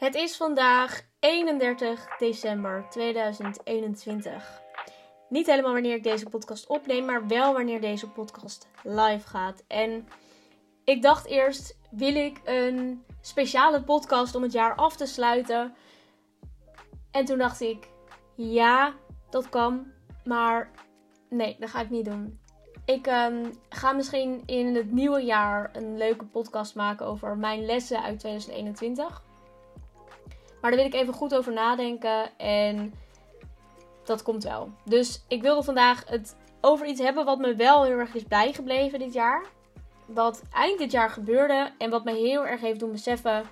Het is vandaag 31 december 2021. Niet helemaal wanneer ik deze podcast opneem, maar wel wanneer deze podcast live gaat. En ik dacht eerst, wil ik een speciale podcast om het jaar af te sluiten? En toen dacht ik, ja, dat kan, maar nee, dat ga ik niet doen. Ik um, ga misschien in het nieuwe jaar een leuke podcast maken over mijn lessen uit 2021. Maar daar wil ik even goed over nadenken en dat komt wel. Dus ik wilde vandaag het over iets hebben wat me wel heel erg is bijgebleven dit jaar. Wat eind dit jaar gebeurde en wat me heel erg heeft doen beseffen.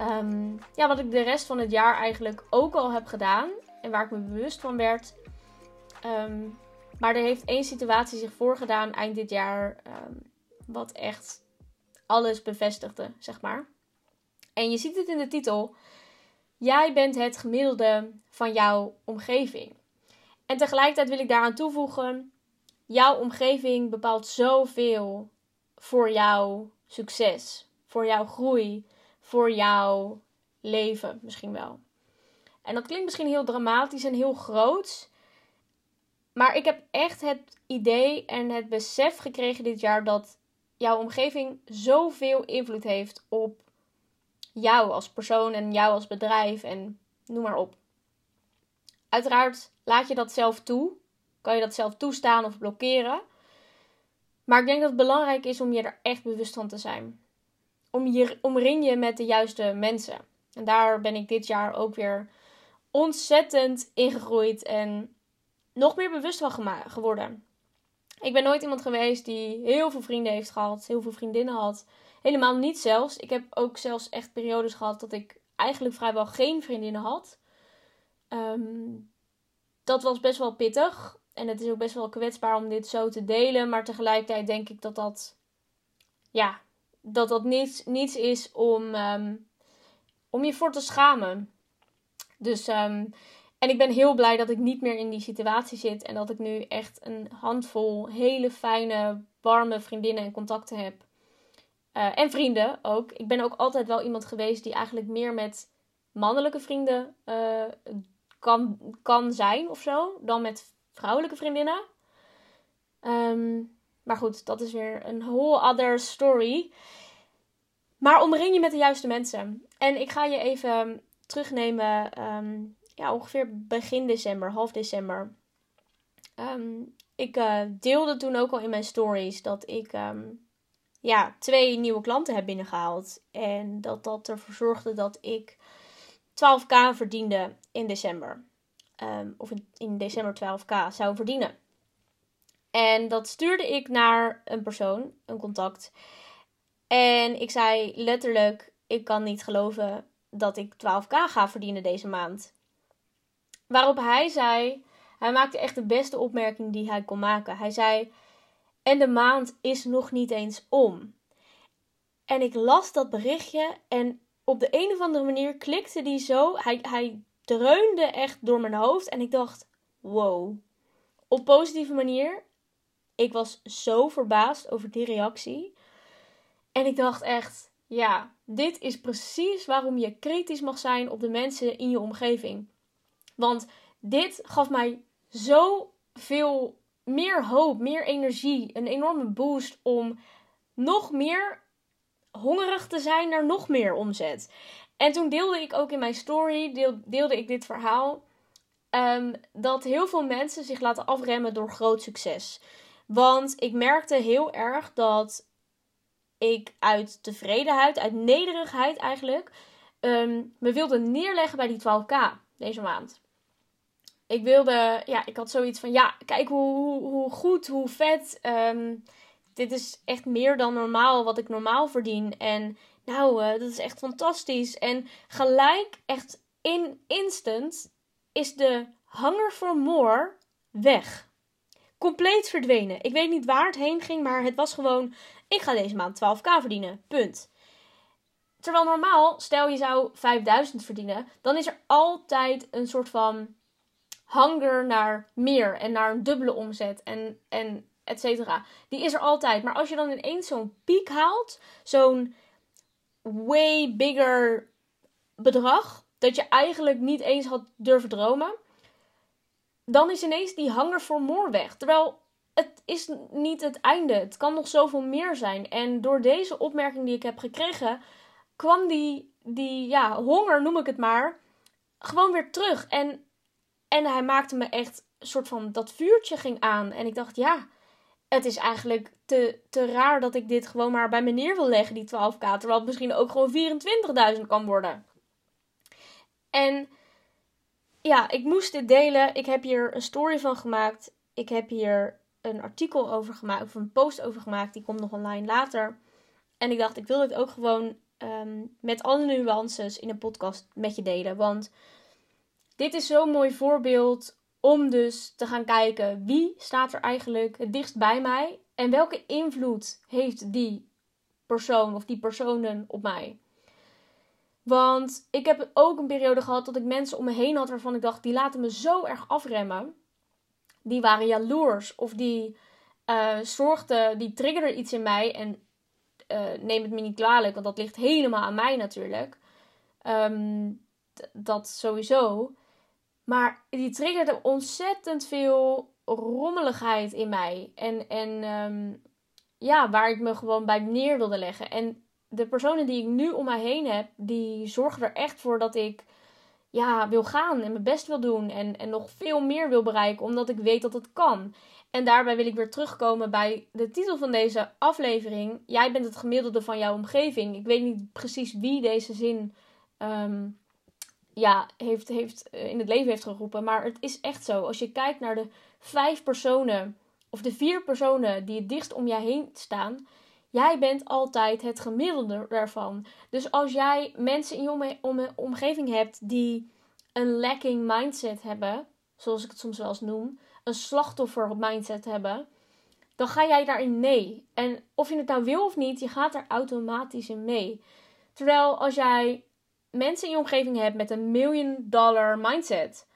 Um, ja, wat ik de rest van het jaar eigenlijk ook al heb gedaan. En waar ik me bewust van werd. Um, maar er heeft één situatie zich voorgedaan eind dit jaar. Um, wat echt alles bevestigde, zeg maar. En je ziet het in de titel. Jij bent het gemiddelde van jouw omgeving. En tegelijkertijd wil ik daaraan toevoegen: jouw omgeving bepaalt zoveel voor jouw succes, voor jouw groei, voor jouw leven misschien wel. En dat klinkt misschien heel dramatisch en heel groot. Maar ik heb echt het idee en het besef gekregen dit jaar dat jouw omgeving zoveel invloed heeft op jou als persoon en jou als bedrijf en noem maar op. Uiteraard laat je dat zelf toe. Kan je dat zelf toestaan of blokkeren. Maar ik denk dat het belangrijk is om je er echt bewust van te zijn. Om je omring je met de juiste mensen. En daar ben ik dit jaar ook weer ontzettend ingegroeid en nog meer bewust van geworden. Ik ben nooit iemand geweest die heel veel vrienden heeft gehad, heel veel vriendinnen had. Helemaal niet zelfs. Ik heb ook zelfs echt periodes gehad dat ik eigenlijk vrijwel geen vriendinnen had. Um, dat was best wel pittig. En het is ook best wel kwetsbaar om dit zo te delen. Maar tegelijkertijd denk ik dat dat. Ja, dat dat niets, niets is om, um, om je voor te schamen. Dus. Um, en ik ben heel blij dat ik niet meer in die situatie zit. En dat ik nu echt een handvol hele fijne, warme vriendinnen en contacten heb. Uh, en vrienden ook. Ik ben ook altijd wel iemand geweest die eigenlijk meer met mannelijke vrienden uh, kan, kan zijn of zo. Dan met vrouwelijke vriendinnen. Um, maar goed, dat is weer een whole other story. Maar omring je met de juiste mensen. En ik ga je even terugnemen. Um, ja, ongeveer begin december, half december. Um, ik uh, deelde toen ook al in mijn stories dat ik ja, twee nieuwe klanten heb binnengehaald. En dat dat ervoor zorgde dat ik 12k verdiende in december. Um, of in december 12k zou verdienen. En dat stuurde ik naar een persoon, een contact. En ik zei letterlijk: Ik kan niet geloven dat ik 12k ga verdienen deze maand. Waarop hij zei: Hij maakte echt de beste opmerking die hij kon maken. Hij zei: En de maand is nog niet eens om. En ik las dat berichtje en op de een of andere manier klikte die zo. Hij, hij dreunde echt door mijn hoofd. En ik dacht: wow. Op positieve manier. Ik was zo verbaasd over die reactie. En ik dacht echt: ja, dit is precies waarom je kritisch mag zijn op de mensen in je omgeving. Want dit gaf mij zo veel meer hoop, meer energie, een enorme boost om nog meer hongerig te zijn naar nog meer omzet. En toen deelde ik ook in mijn story, deelde ik dit verhaal. Um, dat heel veel mensen zich laten afremmen door groot succes. Want ik merkte heel erg dat ik uit tevredenheid, uit nederigheid eigenlijk, um, me wilde neerleggen bij die 12k deze maand. Ik wilde, ja, ik had zoiets van, ja, kijk hoe, hoe goed, hoe vet. Um, dit is echt meer dan normaal wat ik normaal verdien. En nou, uh, dat is echt fantastisch. En gelijk, echt in instant, is de hunger for more weg. Compleet verdwenen. Ik weet niet waar het heen ging, maar het was gewoon: ik ga deze maand 12k verdienen. Punt. Terwijl normaal, stel je zou 5000 verdienen, dan is er altijd een soort van hunger naar meer en naar een dubbele omzet en, en et cetera. Die is er altijd. Maar als je dan ineens zo'n piek haalt, zo'n way bigger bedrag dat je eigenlijk niet eens had durven dromen, dan is ineens die hanger voor more weg. Terwijl het is niet het einde. Het kan nog zoveel meer zijn. En door deze opmerking die ik heb gekregen, kwam die, die ja, honger, noem ik het maar, gewoon weer terug. En, en hij maakte me echt een soort van dat vuurtje ging aan. En ik dacht, ja, het is eigenlijk te, te raar dat ik dit gewoon maar bij me neer wil leggen, die 12k. Terwijl het misschien ook gewoon 24.000 kan worden. En ja, ik moest dit delen. Ik heb hier een story van gemaakt. Ik heb hier een artikel over gemaakt, of een post over gemaakt. Die komt nog online later. En ik dacht, ik wil dit ook gewoon ehm, met alle nuances in een podcast met je delen. Want dit is zo'n mooi voorbeeld om dus te gaan kijken wie staat er eigenlijk het dichtst bij mij en welke invloed heeft die persoon of die personen op mij. Want ik heb ook een periode gehad dat ik mensen om me heen had waarvan ik dacht, die laten me zo erg afremmen. Die waren jaloers of die uh, zorgden, die triggerden iets in mij. En uh, neem het me niet kwalijk, want dat ligt helemaal aan mij natuurlijk. Um, dat sowieso. Maar die triggerde ontzettend veel rommeligheid in mij. En, en um, ja, waar ik me gewoon bij neer wilde leggen. En de personen die ik nu om mij heen heb, die zorgen er echt voor dat ik ja, wil gaan en mijn best wil doen. En, en nog veel meer wil bereiken, omdat ik weet dat het kan. En daarbij wil ik weer terugkomen bij de titel van deze aflevering. Jij bent het gemiddelde van jouw omgeving. Ik weet niet precies wie deze zin um, ja, heeft, heeft, eh, in het leven heeft geroepen. Maar het is echt zo. Als je kijkt naar de vijf personen, of de vier personen die het om jij heen staan. Jij bent altijd het gemiddelde daarvan. Dus als jij mensen in je omgeving hebt die een lacking mindset hebben, zoals ik het soms wel eens noem, een slachtoffer mindset hebben, dan ga jij daarin mee. En of je het nou wil of niet, je gaat er automatisch in mee. Terwijl als jij mensen in je omgeving hebt met een million dollar mindset,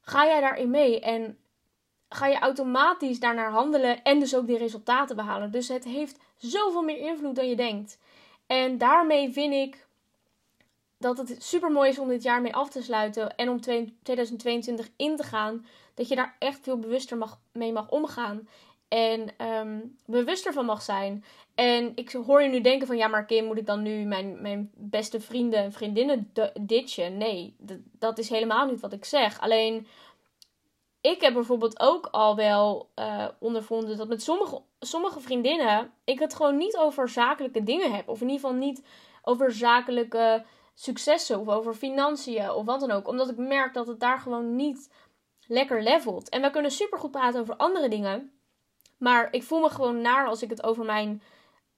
ga jij daarin mee en ga je automatisch daarnaar handelen en dus ook die resultaten behalen. Dus het heeft zoveel meer invloed dan je denkt. En daarmee vind ik dat het super mooi is om dit jaar mee af te sluiten en om 2022 in te gaan. Dat je daar echt veel bewuster mag, mee mag omgaan. En um, bewuster van mag zijn. En ik hoor je nu denken van ja, maar Kim, moet ik dan nu mijn, mijn beste vrienden en vriendinnen ditchen? Nee, dat is helemaal niet wat ik zeg. Alleen, ik heb bijvoorbeeld ook al wel uh, ondervonden dat met sommige, sommige vriendinnen ik het gewoon niet over zakelijke dingen heb. Of in ieder geval niet over zakelijke successen of over financiën of wat dan ook. Omdat ik merk dat het daar gewoon niet lekker levelt. En we kunnen super goed praten over andere dingen. Maar ik voel me gewoon naar als ik het over mijn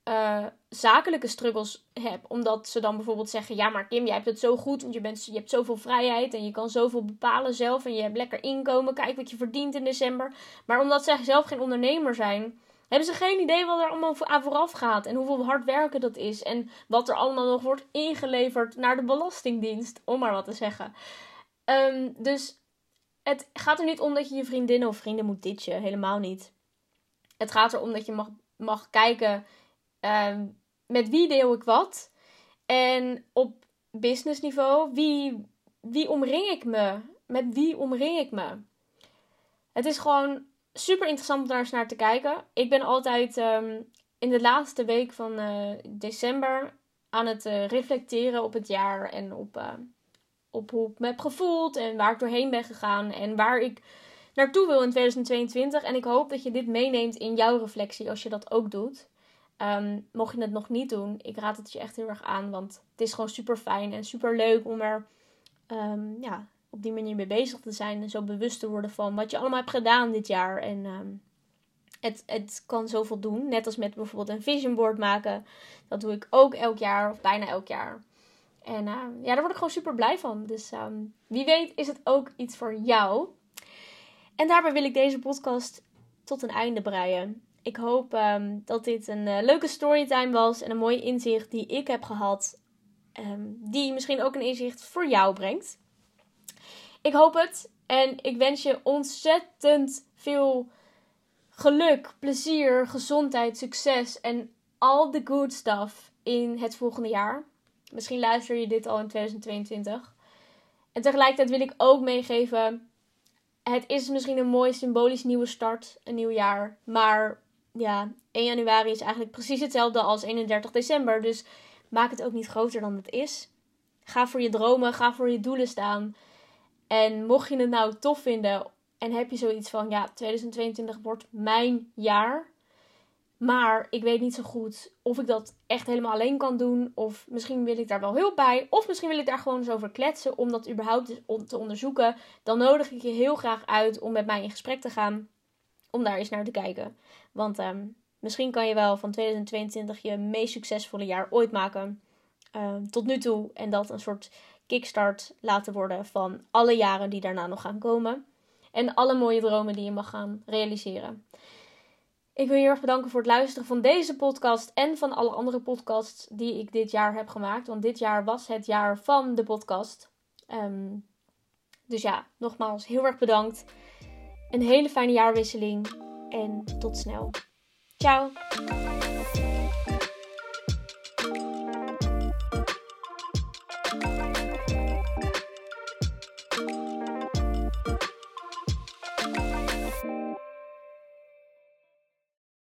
uh, zakelijke struggles heb. Omdat ze dan bijvoorbeeld zeggen: Ja, maar Kim, jij hebt het zo goed. Want je, bent, je hebt zoveel vrijheid. En je kan zoveel bepalen zelf. En je hebt lekker inkomen. Kijk wat je verdient in december. Maar omdat zij zelf geen ondernemer zijn. Hebben ze geen idee wat er allemaal aan vooraf gaat. En hoeveel hard werken dat is. En wat er allemaal nog wordt ingeleverd naar de Belastingdienst. Om maar wat te zeggen. Um, dus het gaat er niet om dat je je vriendinnen of vrienden moet ditchen. Helemaal niet. Het gaat erom dat je mag, mag kijken Ehm, met wie deel ik wat? En op businessniveau, wie, wie omring ik me? Met wie omring ik me? Het is gewoon super interessant om daar eens naar te kijken. Ik ben altijd um, in de laatste week van uh, december aan het uh, reflecteren op het jaar en op, uh, op hoe ik me heb gevoeld en waar ik doorheen ben gegaan en waar ik naartoe wil in 2022. En ik hoop dat je dit meeneemt in jouw reflectie als je dat ook doet. Um, mocht je het nog niet doen, ik raad het je echt heel erg aan. Want het is gewoon super fijn en super leuk om er um, ja, op die manier mee bezig te zijn. En zo bewust te worden van wat je allemaal hebt gedaan dit jaar. En um, het, het kan zoveel doen. Net als met bijvoorbeeld een vision board maken. Dat doe ik ook elk jaar of bijna elk jaar. En ja, daar word ik gewoon super blij van. Dus wie weet is het ook iets voor jou. En daarbij wil ik deze podcast tot een einde breien. Ik hoop um, dat dit een uh, leuke storytime was en een mooi inzicht die ik heb gehad. Um, die misschien ook een inzicht voor jou brengt. Ik hoop het en ik wens je ontzettend veel geluk, plezier, gezondheid, succes en al de good stuff in het volgende jaar. Misschien luister je dit al in 2022. En tegelijkertijd wil ik ook meegeven: het is misschien een mooi symbolisch nieuwe start, een nieuw jaar. Maar ja, 1 januari is eigenlijk precies hetzelfde als 31 december. Dus maak het ook niet groter dan het is. Ga voor je dromen, ga voor je doelen staan. En mocht je het nou tof vinden en heb je zoiets van, ja, 2022 wordt mijn jaar. Maar ik weet niet zo goed of ik dat echt helemaal alleen kan doen. Of misschien wil ik daar wel hulp bij. Of misschien wil ik daar gewoon eens over kletsen om dat überhaupt te onderzoeken. Dan nodig ik je heel graag uit om met mij in gesprek te gaan. Om daar eens naar te kijken. Want ehm, misschien kan je wel van 2022 je meest succesvolle jaar ooit maken. Ehm, tot nu toe. En dat een soort kickstart laten worden van alle jaren die daarna nog gaan komen. En alle mooie dromen die je mag gaan realiseren. Ik wil je heel erg bedanken voor het luisteren van deze podcast en van alle andere podcasts die ik dit jaar heb gemaakt. Want dit jaar was het jaar van de podcast. Ehm, dus ja, nogmaals heel erg bedankt. Een hele fijne jaarwisseling en tot snel. Ciao!